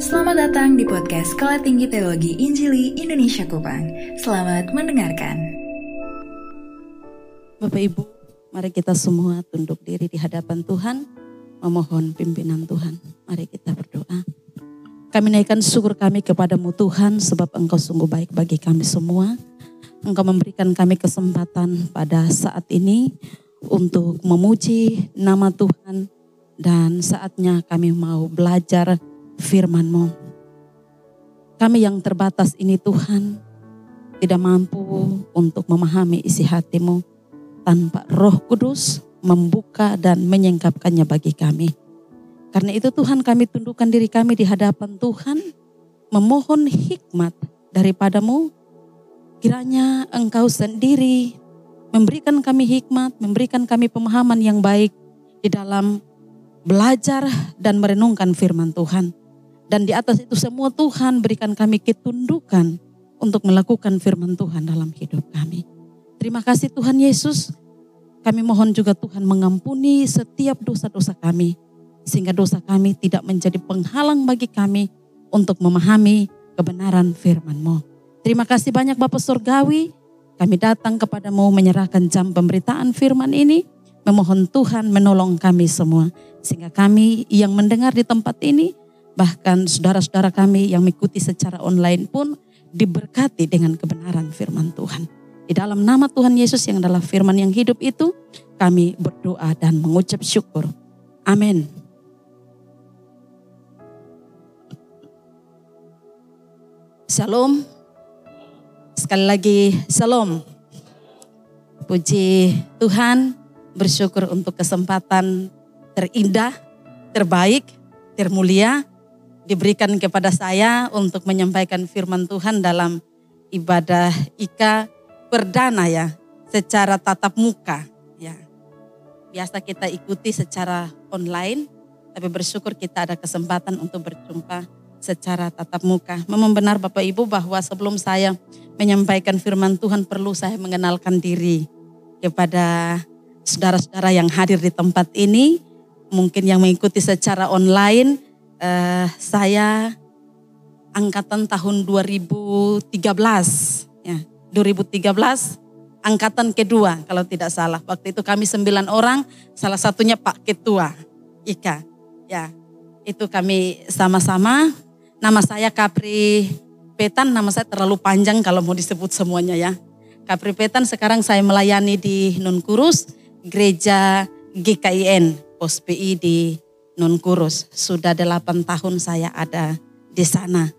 Selamat datang di podcast Sekolah Tinggi Teologi Injili Indonesia Kupang. Selamat mendengarkan. Bapak Ibu, mari kita semua tunduk diri di hadapan Tuhan, memohon pimpinan Tuhan. Mari kita berdoa. Kami naikkan syukur kami kepadamu Tuhan, sebab Engkau sungguh baik bagi kami semua. Engkau memberikan kami kesempatan pada saat ini untuk memuji nama Tuhan dan saatnya kami mau belajar firman-Mu. Kami yang terbatas ini Tuhan tidak mampu untuk memahami isi hatimu tanpa roh kudus membuka dan menyingkapkannya bagi kami. Karena itu Tuhan kami tundukkan diri kami di hadapan Tuhan memohon hikmat daripadamu kiranya engkau sendiri memberikan kami hikmat, memberikan kami pemahaman yang baik di dalam belajar dan merenungkan firman Tuhan. Dan di atas itu semua Tuhan berikan kami ketundukan untuk melakukan firman Tuhan dalam hidup kami. Terima kasih Tuhan Yesus. Kami mohon juga Tuhan mengampuni setiap dosa-dosa kami. Sehingga dosa kami tidak menjadi penghalang bagi kami untuk memahami kebenaran firman-Mu. Terima kasih banyak Bapak Surgawi. Kami datang kepadamu menyerahkan jam pemberitaan firman ini. Memohon Tuhan menolong kami semua. Sehingga kami yang mendengar di tempat ini Bahkan saudara-saudara kami yang mengikuti secara online pun diberkati dengan kebenaran firman Tuhan. Di dalam nama Tuhan Yesus yang adalah firman yang hidup itu, kami berdoa dan mengucap syukur. Amin. Shalom. Sekali lagi, shalom. Puji Tuhan, bersyukur untuk kesempatan terindah, terbaik, termulia diberikan kepada saya untuk menyampaikan firman Tuhan dalam ibadah Ika perdana ya, secara tatap muka ya. Biasa kita ikuti secara online, tapi bersyukur kita ada kesempatan untuk berjumpa secara tatap muka. Memang benar Bapak Ibu bahwa sebelum saya menyampaikan firman Tuhan perlu saya mengenalkan diri kepada saudara-saudara yang hadir di tempat ini, mungkin yang mengikuti secara online, uh, saya angkatan tahun 2013 ya 2013 angkatan kedua kalau tidak salah. Waktu itu kami sembilan orang salah satunya Pak Ketua Ika ya. Itu kami sama-sama. Nama saya Kapri Petan nama saya terlalu panjang kalau mau disebut semuanya ya. Kapri Petan sekarang saya melayani di Nunkurus gereja GKIN Pos PI di non kurus. Sudah delapan tahun saya ada di sana.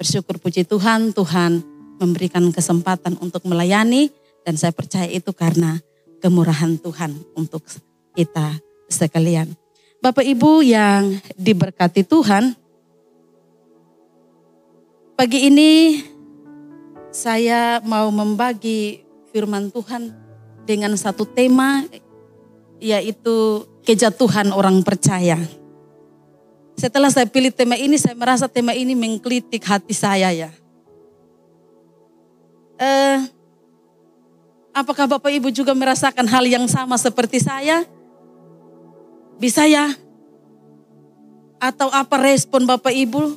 Bersyukur puji Tuhan, Tuhan memberikan kesempatan untuk melayani dan saya percaya itu karena kemurahan Tuhan untuk kita sekalian. Bapak Ibu yang diberkati Tuhan, pagi ini saya mau membagi firman Tuhan dengan satu tema yaitu kejatuhan orang percaya. Setelah saya pilih tema ini, saya merasa tema ini mengkritik hati saya ya. Eh, apakah Bapak Ibu juga merasakan hal yang sama seperti saya? Bisa ya? Atau apa respon Bapak Ibu?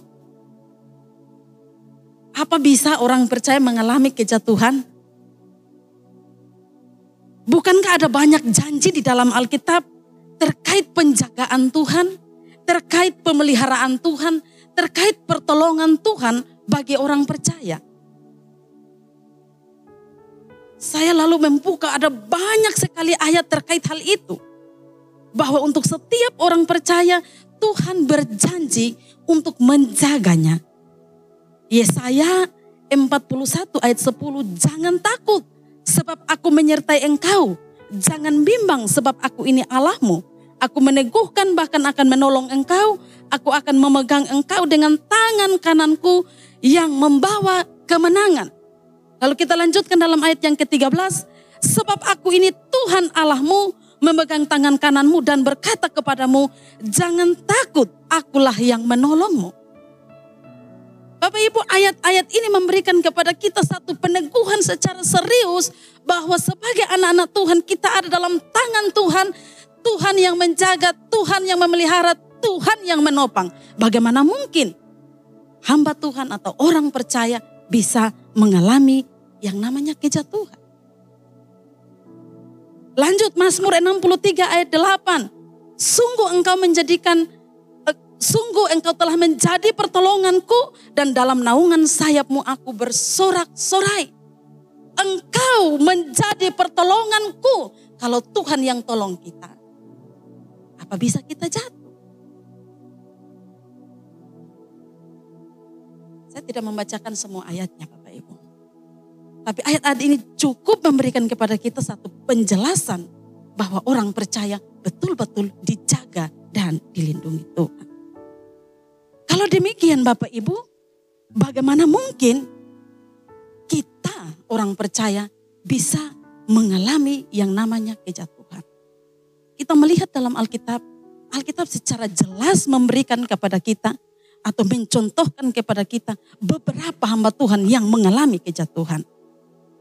Apa bisa orang percaya mengalami kejatuhan? Bukankah ada banyak janji di dalam Alkitab terkait penjagaan Tuhan? terkait pemeliharaan Tuhan, terkait pertolongan Tuhan bagi orang percaya. Saya lalu membuka ada banyak sekali ayat terkait hal itu. Bahwa untuk setiap orang percaya Tuhan berjanji untuk menjaganya. Yesaya 41 ayat 10, jangan takut sebab aku menyertai engkau. Jangan bimbang sebab aku ini Allahmu Aku meneguhkan bahkan akan menolong engkau. Aku akan memegang engkau dengan tangan kananku yang membawa kemenangan. Lalu kita lanjutkan dalam ayat yang ke-13. Sebab aku ini Tuhan Allahmu memegang tangan kananmu dan berkata kepadamu, jangan takut, akulah yang menolongmu. Bapak Ibu ayat-ayat ini memberikan kepada kita satu peneguhan secara serius bahwa sebagai anak-anak Tuhan kita ada dalam tangan Tuhan Tuhan yang menjaga, Tuhan yang memelihara, Tuhan yang menopang. Bagaimana mungkin hamba Tuhan atau orang percaya bisa mengalami yang namanya kejatuhan. Lanjut Mazmur 63 ayat 8. Sungguh engkau menjadikan sungguh engkau telah menjadi pertolonganku dan dalam naungan sayapmu aku bersorak-sorai. Engkau menjadi pertolonganku kalau Tuhan yang tolong kita. Apa bisa kita jatuh? Saya tidak membacakan semua ayatnya Bapak Ibu. Tapi ayat-ayat ini cukup memberikan kepada kita satu penjelasan bahwa orang percaya betul-betul dijaga dan dilindungi Tuhan. Demikian Bapak Ibu, bagaimana mungkin kita orang percaya bisa mengalami yang namanya kejatuhan? Kita melihat dalam Alkitab, Alkitab secara jelas memberikan kepada kita atau mencontohkan kepada kita beberapa hamba Tuhan yang mengalami kejatuhan.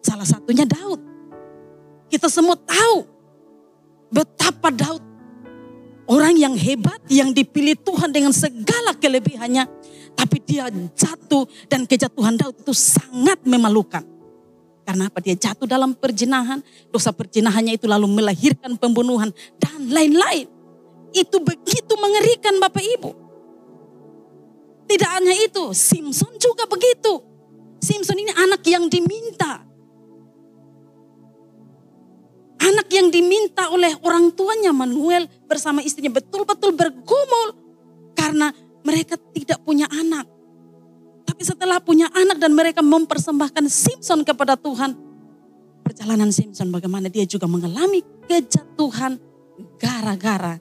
Salah satunya Daud. Kita semua tahu betapa Daud orang yang hebat yang dipilih Tuhan dengan segala kelebihannya. Tapi dia jatuh dan kejatuhan Daud itu sangat memalukan. Karena apa? Dia jatuh dalam perjinahan, dosa perjinahannya itu lalu melahirkan pembunuhan dan lain-lain. Itu begitu mengerikan Bapak Ibu. Tidak hanya itu, Simpson juga begitu. Simpson ini anak yang diminta. Yang diminta oleh orang tuanya Manuel bersama istrinya betul-betul bergumul karena mereka tidak punya anak. Tapi setelah punya anak dan mereka mempersembahkan Simpson kepada Tuhan, perjalanan Simpson bagaimana dia juga mengalami kejatuhan gara-gara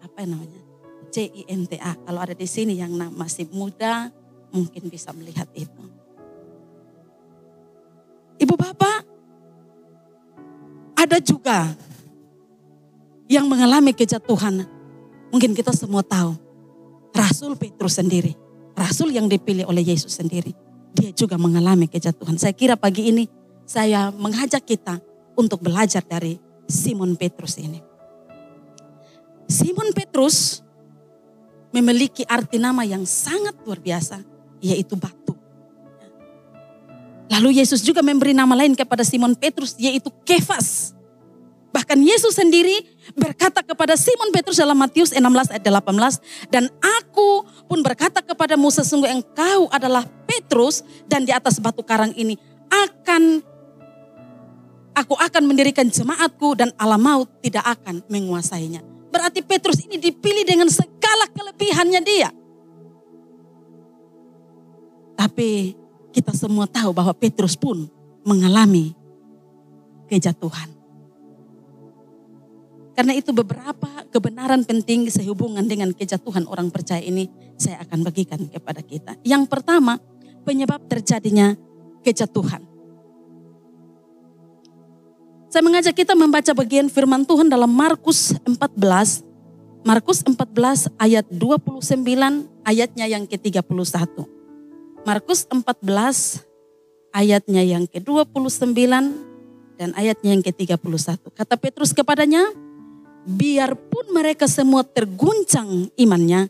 apa namanya? C-I-N-T-A. Kalau ada di sini yang masih muda mungkin bisa melihat itu. Ibu bapak, ada juga yang mengalami kejatuhan. Mungkin kita semua tahu. Rasul Petrus sendiri. Rasul yang dipilih oleh Yesus sendiri. Dia juga mengalami kejatuhan. Saya kira pagi ini saya mengajak kita untuk belajar dari Simon Petrus ini. Simon Petrus memiliki arti nama yang sangat luar biasa, yaitu batu. Lalu Yesus juga memberi nama lain kepada Simon Petrus, yaitu Kefas. Bahkan Yesus sendiri berkata kepada Simon Petrus dalam Matius 16 ayat 18. Dan aku pun berkata kepadamu sesungguh engkau adalah Petrus dan di atas batu karang ini akan aku akan mendirikan jemaatku dan alam maut tidak akan menguasainya. Berarti Petrus ini dipilih dengan segala kelebihannya dia. Tapi kita semua tahu bahwa Petrus pun mengalami kejatuhan. Karena itu beberapa kebenaran penting sehubungan dengan kejatuhan orang percaya ini saya akan bagikan kepada kita. Yang pertama, penyebab terjadinya kejatuhan. Saya mengajak kita membaca bagian firman Tuhan dalam Markus 14. Markus 14 ayat 29 ayatnya yang ke-31. Markus 14 ayatnya yang ke-29 dan ayatnya yang ke-31. Kata Petrus kepadanya, biarpun mereka semua terguncang imannya,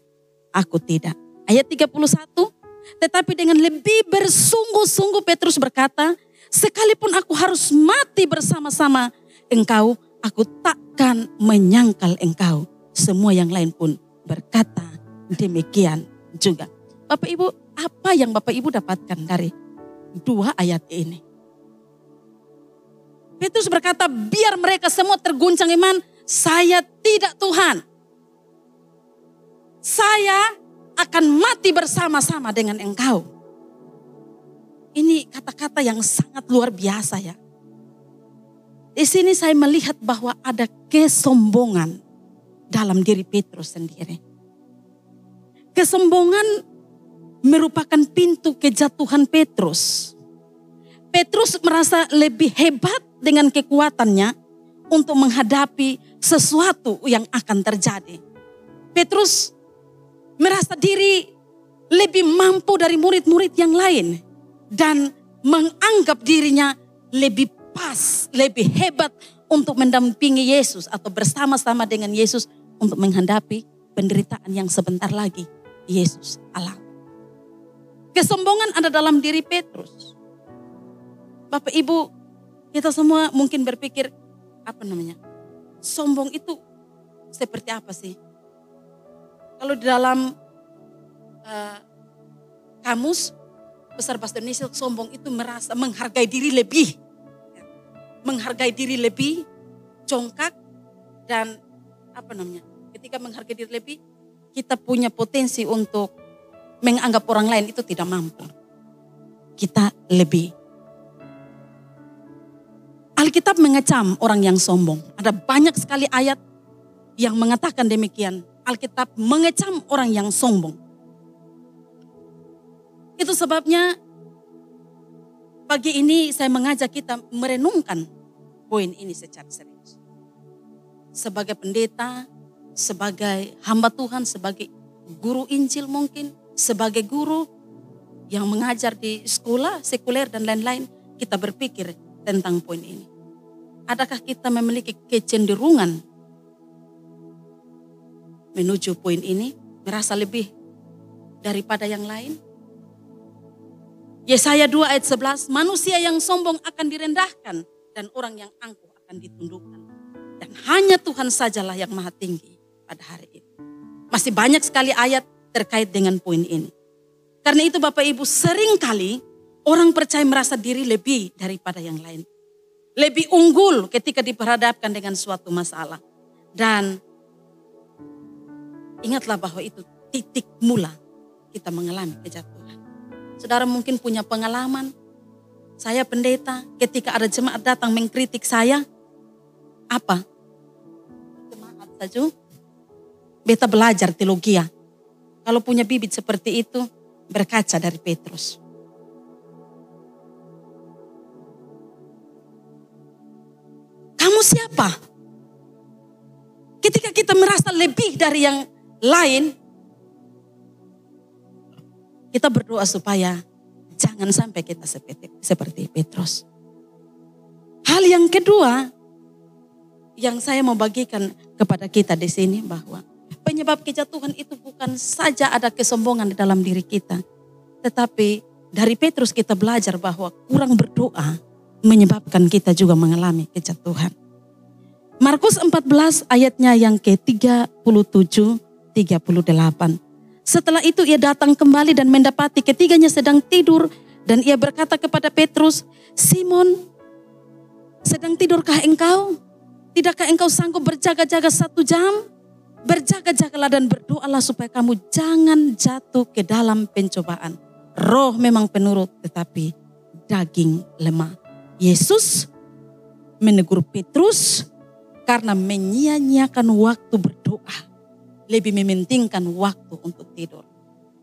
aku tidak. Ayat 31, tetapi dengan lebih bersungguh-sungguh Petrus berkata, sekalipun aku harus mati bersama-sama engkau, aku takkan menyangkal engkau. Semua yang lain pun berkata demikian juga. Bapak Ibu, apa yang Bapak Ibu dapatkan dari dua ayat ini? Petrus berkata, biar mereka semua terguncang iman, saya tidak Tuhan. Saya akan mati bersama-sama dengan engkau. Ini kata-kata yang sangat luar biasa ya. Di sini saya melihat bahwa ada kesombongan dalam diri Petrus sendiri. Kesombongan merupakan pintu kejatuhan Petrus. Petrus merasa lebih hebat dengan kekuatannya untuk menghadapi sesuatu yang akan terjadi. Petrus merasa diri lebih mampu dari murid-murid yang lain dan menganggap dirinya lebih pas, lebih hebat untuk mendampingi Yesus atau bersama-sama dengan Yesus untuk menghadapi penderitaan yang sebentar lagi Yesus alami. Kesombongan ada dalam diri Petrus. Bapak Ibu, kita semua mungkin berpikir apa namanya? Sombong itu seperti apa sih? Kalau di dalam uh, kamus besar bahasa Indonesia sombong itu merasa menghargai diri lebih. Menghargai diri lebih, congkak dan apa namanya? Ketika menghargai diri lebih, kita punya potensi untuk menganggap orang lain itu tidak mampu. Kita lebih. Alkitab mengecam orang yang sombong. Ada banyak sekali ayat yang mengatakan demikian. Alkitab mengecam orang yang sombong. Itu sebabnya pagi ini saya mengajak kita merenungkan poin ini secara serius. Sebagai pendeta, sebagai hamba Tuhan, sebagai guru Injil mungkin, sebagai guru yang mengajar di sekolah sekuler dan lain-lain, kita berpikir tentang poin ini. Adakah kita memiliki kecenderungan menuju poin ini, merasa lebih daripada yang lain? Yesaya 2 ayat 11, manusia yang sombong akan direndahkan dan orang yang angkuh akan ditundukkan. Dan hanya Tuhan sajalah yang maha tinggi pada hari itu. Masih banyak sekali ayat terkait dengan poin ini. Karena itu Bapak Ibu sering kali orang percaya merasa diri lebih daripada yang lain. Lebih unggul ketika diperhadapkan dengan suatu masalah. Dan ingatlah bahwa itu titik mula kita mengalami kejatuhan. Saudara mungkin punya pengalaman. Saya pendeta ketika ada jemaat datang mengkritik saya. Apa? Jemaat saja. Beta belajar teologi kalau punya bibit seperti itu, berkaca dari Petrus. Kamu siapa? Ketika kita merasa lebih dari yang lain, kita berdoa supaya jangan sampai kita seperti, seperti Petrus. Hal yang kedua yang saya mau bagikan kepada kita di sini bahwa Penyebab kejatuhan itu bukan saja ada kesombongan di dalam diri kita. Tetapi dari Petrus kita belajar bahwa kurang berdoa menyebabkan kita juga mengalami kejatuhan. Markus 14 ayatnya yang ke-37 38. Setelah itu ia datang kembali dan mendapati ketiganya sedang tidur dan ia berkata kepada Petrus, "Simon, sedang tidurkah engkau? Tidakkah engkau sanggup berjaga-jaga satu jam?" Berjaga-jagalah dan berdoalah supaya kamu jangan jatuh ke dalam pencobaan. Roh memang penurut tetapi daging lemah. Yesus menegur Petrus karena menyia-nyiakan waktu berdoa. Lebih mementingkan waktu untuk tidur.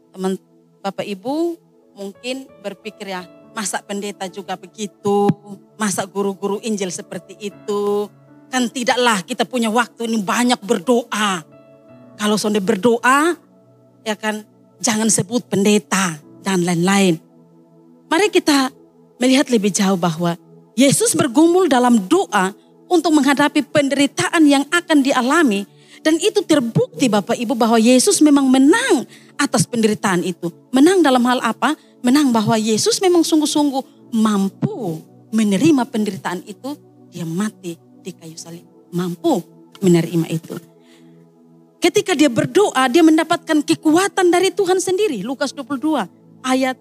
Teman Bapak Ibu mungkin berpikir ya masa pendeta juga begitu, masa guru-guru Injil seperti itu. Kan tidaklah kita punya waktu ini banyak berdoa. Kalau sonde berdoa, ya kan jangan sebut pendeta dan lain-lain. Mari kita melihat lebih jauh bahwa Yesus bergumul dalam doa untuk menghadapi penderitaan yang akan dialami dan itu terbukti Bapak Ibu bahwa Yesus memang menang atas penderitaan itu. Menang dalam hal apa? Menang bahwa Yesus memang sungguh-sungguh mampu menerima penderitaan itu. Dia mati di kayu salib. Mampu menerima itu. Ketika dia berdoa, dia mendapatkan kekuatan dari Tuhan sendiri. Lukas 22 ayat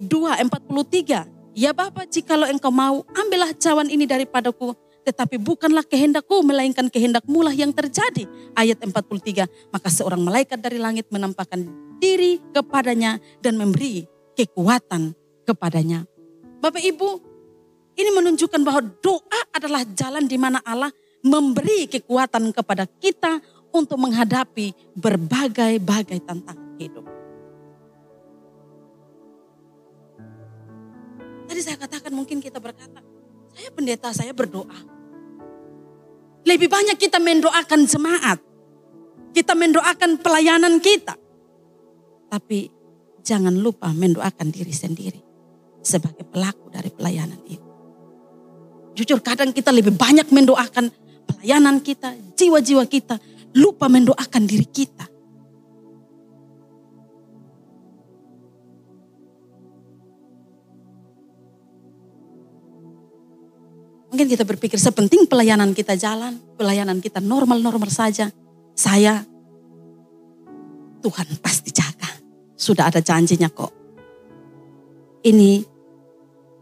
42, 43. Ya Bapak, jikalau engkau mau, ambillah cawan ini daripadaku. Tetapi bukanlah kehendakku, melainkan kehendakmu lah yang terjadi. Ayat 43, maka seorang malaikat dari langit menampakkan diri kepadanya dan memberi kekuatan kepadanya. Bapak Ibu, ini menunjukkan bahwa doa adalah jalan di mana Allah memberi kekuatan kepada kita untuk menghadapi berbagai-bagai tantangan hidup. Tadi saya katakan mungkin kita berkata, saya pendeta, saya berdoa. Lebih banyak kita mendoakan jemaat. Kita mendoakan pelayanan kita. Tapi jangan lupa mendoakan diri sendiri sebagai pelaku dari pelayanan itu. Jujur kadang kita lebih banyak mendoakan pelayanan kita, jiwa-jiwa kita lupa mendoakan diri kita. Mungkin kita berpikir sepenting pelayanan kita jalan, pelayanan kita normal-normal saja. Saya, Tuhan pasti jaga. Sudah ada janjinya kok. Ini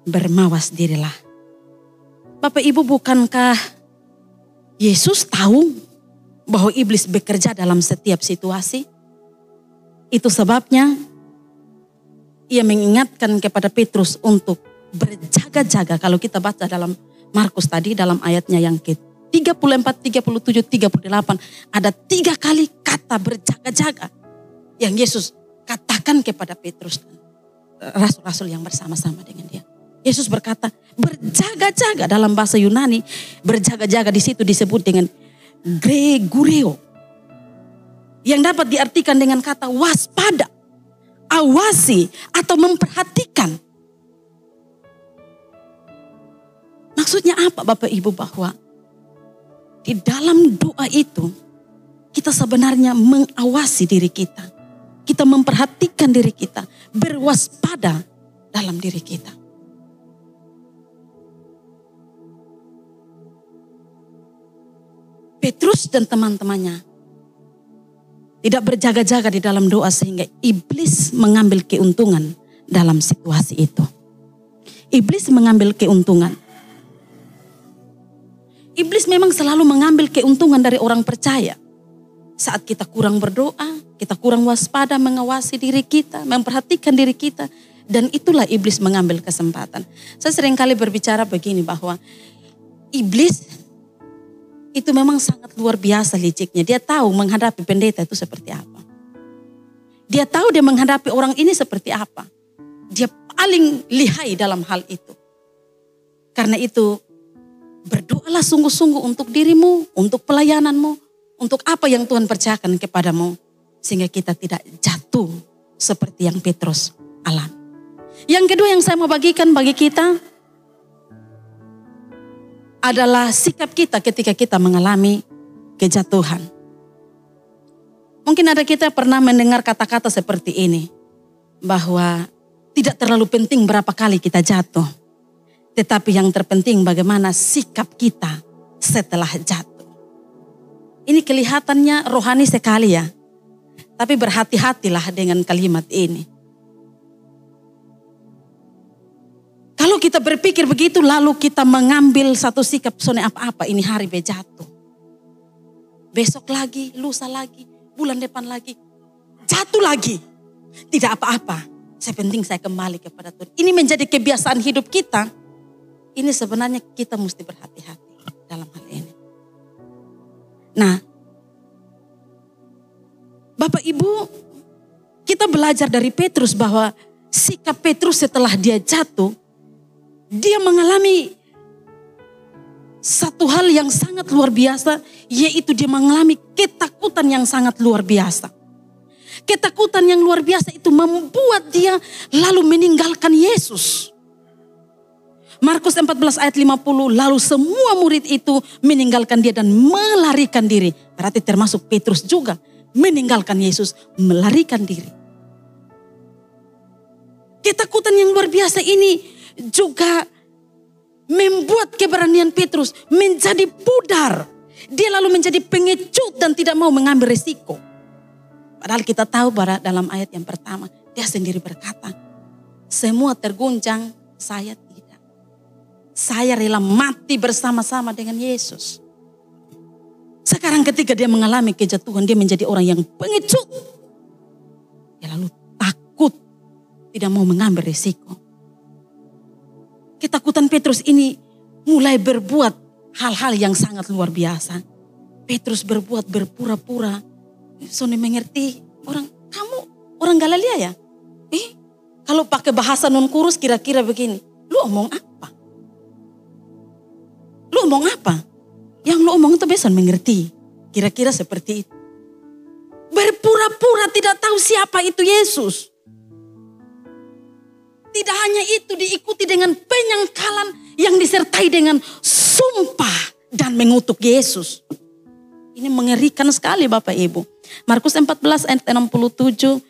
bermawas dirilah. Bapak Ibu bukankah Yesus tahu bahwa iblis bekerja dalam setiap situasi? Itu sebabnya ia mengingatkan kepada Petrus untuk berjaga-jaga. Kalau kita baca dalam Markus tadi dalam ayatnya yang ke 34, 37, 38 ada tiga kali kata berjaga-jaga yang Yesus katakan kepada Petrus rasul-rasul yang bersama-sama dengan dia. Yesus berkata berjaga-jaga dalam bahasa Yunani berjaga-jaga di situ disebut dengan Gregoreo yang dapat diartikan dengan kata waspada, awasi atau memperhatikan. Maksudnya apa Bapak Ibu bahwa di dalam doa itu kita sebenarnya mengawasi diri kita. Kita memperhatikan diri kita, berwaspada dalam diri kita. Petrus dan teman-temannya tidak berjaga-jaga di dalam doa sehingga iblis mengambil keuntungan dalam situasi itu. Iblis mengambil keuntungan. Iblis memang selalu mengambil keuntungan dari orang percaya. Saat kita kurang berdoa, kita kurang waspada mengawasi diri kita, memperhatikan diri kita. Dan itulah iblis mengambil kesempatan. Saya sering kali berbicara begini bahwa iblis itu memang sangat luar biasa liciknya. Dia tahu menghadapi pendeta itu seperti apa. Dia tahu dia menghadapi orang ini seperti apa. Dia paling lihai dalam hal itu. Karena itu Berdoalah sungguh-sungguh untuk dirimu, untuk pelayananmu, untuk apa yang Tuhan percayakan kepadamu. Sehingga kita tidak jatuh seperti yang Petrus alami. Yang kedua yang saya mau bagikan bagi kita adalah sikap kita ketika kita mengalami kejatuhan. Mungkin ada kita pernah mendengar kata-kata seperti ini. Bahwa tidak terlalu penting berapa kali kita jatuh tetapi yang terpenting bagaimana sikap kita setelah jatuh. Ini kelihatannya rohani sekali ya. Tapi berhati-hatilah dengan kalimat ini. Kalau kita berpikir begitu lalu kita mengambil satu sikap sone apa-apa ini hari bejatuh. Besok lagi, lusa lagi, bulan depan lagi. Jatuh lagi. Tidak apa-apa. Saya penting saya kembali kepada Tuhan. Ini menjadi kebiasaan hidup kita ini sebenarnya kita mesti berhati-hati dalam hal ini. Nah, Bapak Ibu, kita belajar dari Petrus bahwa sikap Petrus setelah dia jatuh, dia mengalami satu hal yang sangat luar biasa, yaitu dia mengalami ketakutan yang sangat luar biasa. Ketakutan yang luar biasa itu membuat dia lalu meninggalkan Yesus. Markus 14 ayat 50, lalu semua murid itu meninggalkan dia dan melarikan diri. Berarti termasuk Petrus juga meninggalkan Yesus, melarikan diri. Ketakutan yang luar biasa ini juga membuat keberanian Petrus menjadi pudar. Dia lalu menjadi pengecut dan tidak mau mengambil resiko. Padahal kita tahu bahwa dalam ayat yang pertama, dia sendiri berkata, semua terguncang, saya saya rela mati bersama-sama dengan Yesus. Sekarang ketika dia mengalami kejatuhan, dia menjadi orang yang pengecut. Dia lalu takut, tidak mau mengambil risiko. Ketakutan Petrus ini mulai berbuat hal-hal yang sangat luar biasa. Petrus berbuat berpura-pura. Sony mengerti orang kamu orang Galilea ya? Eh, kalau pakai bahasa non kurus kira-kira begini. Lu omong apa? Lu omong apa? Yang lu omong itu besan mengerti. Kira-kira seperti itu. Berpura-pura tidak tahu siapa itu Yesus. Tidak hanya itu diikuti dengan penyangkalan yang disertai dengan sumpah dan mengutuk Yesus. Ini mengerikan sekali Bapak Ibu. Markus 14 ayat 67,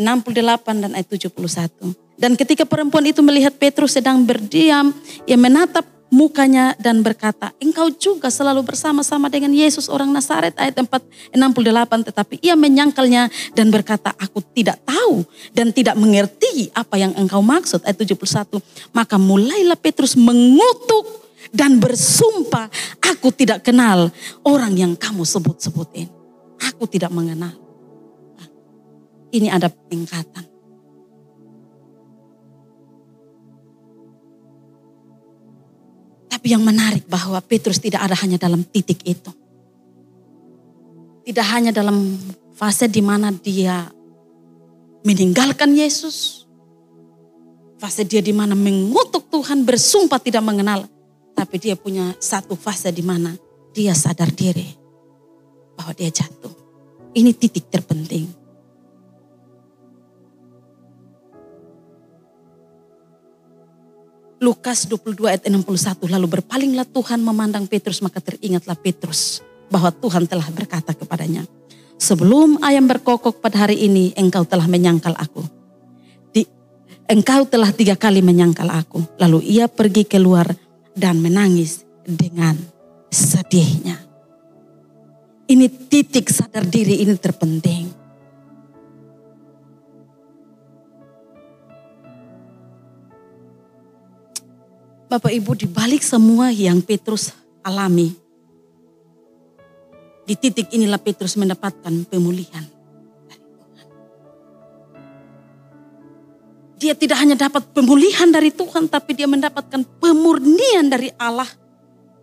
68 dan ayat 71. Dan ketika perempuan itu melihat Petrus sedang berdiam, ia menatap mukanya dan berkata, engkau juga selalu bersama-sama dengan Yesus orang Nazaret ayat 4, 68. Tetapi ia menyangkalnya dan berkata, aku tidak tahu dan tidak mengerti apa yang engkau maksud ayat 71. Maka mulailah Petrus mengutuk dan bersumpah, aku tidak kenal orang yang kamu sebut-sebutin. Aku tidak mengenal. Ini ada peningkatan. Tapi yang menarik bahwa Petrus tidak ada hanya dalam titik itu. Tidak hanya dalam fase di mana dia meninggalkan Yesus. Fase dia di mana mengutuk Tuhan, bersumpah tidak mengenal. Tapi dia punya satu fase di mana dia sadar diri bahwa dia jatuh. Ini titik terpenting. Lukas 22 ayat 61. Lalu berpalinglah Tuhan memandang Petrus maka teringatlah Petrus bahwa Tuhan telah berkata kepadanya. Sebelum ayam berkokok pada hari ini engkau telah menyangkal aku. Di, engkau telah tiga kali menyangkal aku. Lalu ia pergi keluar dan menangis dengan sedihnya. Ini titik sadar diri ini terpenting. Bapak Ibu di balik semua yang Petrus alami. Di titik inilah Petrus mendapatkan pemulihan. Dia tidak hanya dapat pemulihan dari Tuhan, tapi dia mendapatkan pemurnian dari Allah.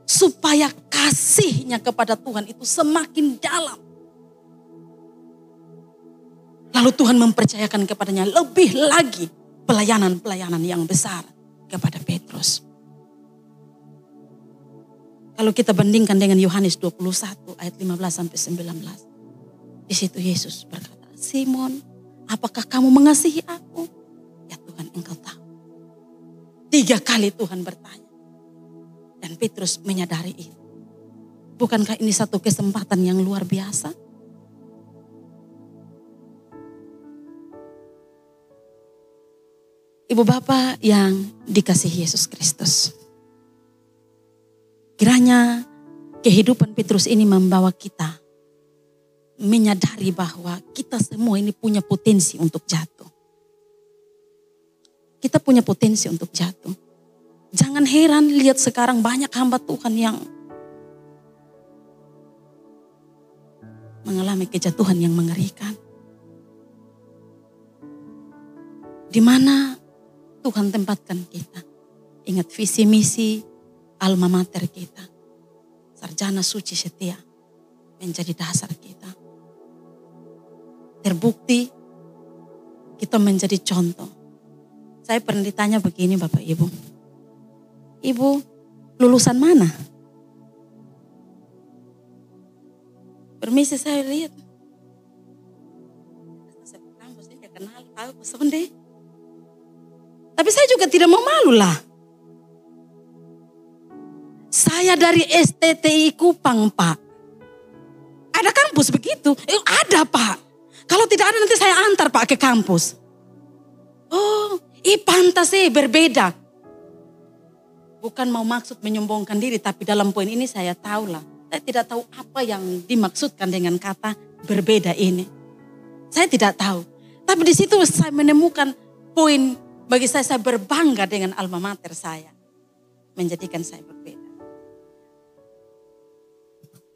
Supaya kasihnya kepada Tuhan itu semakin dalam. Lalu Tuhan mempercayakan kepadanya lebih lagi pelayanan-pelayanan yang besar kepada Petrus. Kalau kita bandingkan dengan Yohanes 21 ayat 15 sampai 19. Di situ Yesus berkata, Simon, apakah kamu mengasihi aku? Ya Tuhan, engkau tahu. Tiga kali Tuhan bertanya. Dan Petrus menyadari itu. Bukankah ini satu kesempatan yang luar biasa? Ibu bapak yang dikasihi Yesus Kristus. Kiranya kehidupan Petrus ini membawa kita menyadari bahwa kita semua ini punya potensi untuk jatuh. Kita punya potensi untuk jatuh. Jangan heran lihat sekarang banyak hamba Tuhan yang mengalami kejatuhan yang mengerikan. Di mana Tuhan tempatkan kita. Ingat visi misi alma mater kita. Sarjana suci setia menjadi dasar kita. Terbukti kita menjadi contoh. Saya pernah ditanya begini Bapak Ibu. Ibu lulusan mana? Permisi saya lihat. Saya kenal, tahu, Tapi saya juga tidak mau malu lah. Saya dari STTI Kupang, Pak. Ada kampus begitu? Eh, ada, Pak. Kalau tidak ada nanti saya antar, Pak, ke kampus. Oh, i pantas sih berbeda. Bukan mau maksud menyombongkan diri, tapi dalam poin ini saya tahu lah. Saya tidak tahu apa yang dimaksudkan dengan kata berbeda ini. Saya tidak tahu. Tapi di situ saya menemukan poin bagi saya, saya berbangga dengan alma mater saya. Menjadikan saya berbeda.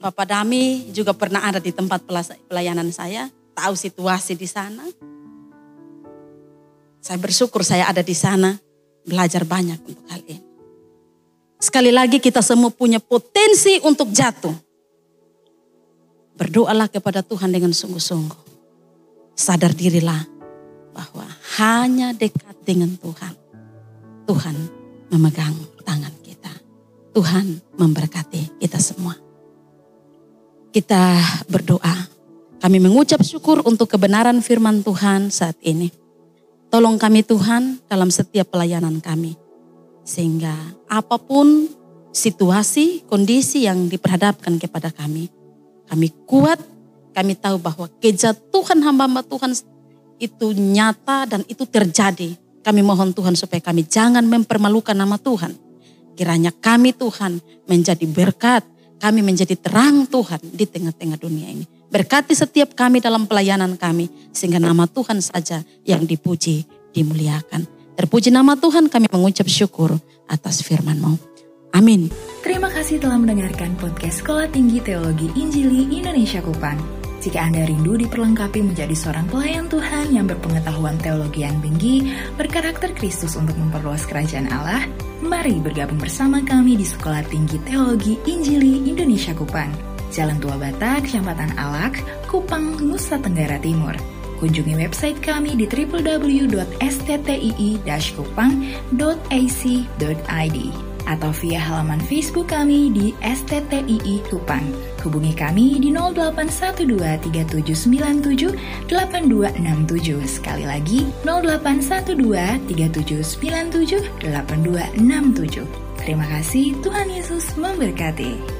Bapak Dami juga pernah ada di tempat pelayanan saya, tahu situasi di sana. Saya bersyukur saya ada di sana, belajar banyak untuk hal ini. Sekali lagi kita semua punya potensi untuk jatuh. Berdoalah kepada Tuhan dengan sungguh-sungguh. Sadar dirilah bahwa hanya dekat dengan Tuhan. Tuhan memegang tangan kita. Tuhan memberkati kita semua kita berdoa. Kami mengucap syukur untuk kebenaran firman Tuhan saat ini. Tolong kami Tuhan dalam setiap pelayanan kami. Sehingga apa pun situasi, kondisi yang diperhadapkan kepada kami. kami kuat, kami tahu bahwa kejatuhan hamba-hamba Tuhan itu nyata dan itu terjadi. Kami mohon Tuhan supaya kami jangan mempermalukan nama Tuhan. Kiranya kami Tuhan menjadi berkat, kami menjadi terang Tuhan di tengah-tengah dunia ini. Berkati setiap kami dalam pelayanan kami, sehingga nama Tuhan saja yang dipuji, dimuliakan. Terpuji nama Tuhan kami mengucap syukur atas firman-Mu. Amin. Terima kasih telah mendengarkan podcast Sekolah Tinggi Teologi Injili Indonesia Kupang. Jika Anda rindu diperlengkapi menjadi seorang pelayan Tuhan yang berpengetahuan teologi yang tinggi, berkarakter Kristus untuk memperluas kerajaan Allah, mari bergabung bersama kami di Sekolah Tinggi Teologi Injili Indonesia Kupang. Jalan Tua Bata, Kecamatan Alak, Kupang, Nusa Tenggara Timur. Kunjungi website kami di www.sttii-kupang.ac.id atau via halaman Facebook kami di STTII Kupang. Hubungi kami di 081237978267. Sekali lagi 081237978267. Terima kasih, Tuhan Yesus memberkati.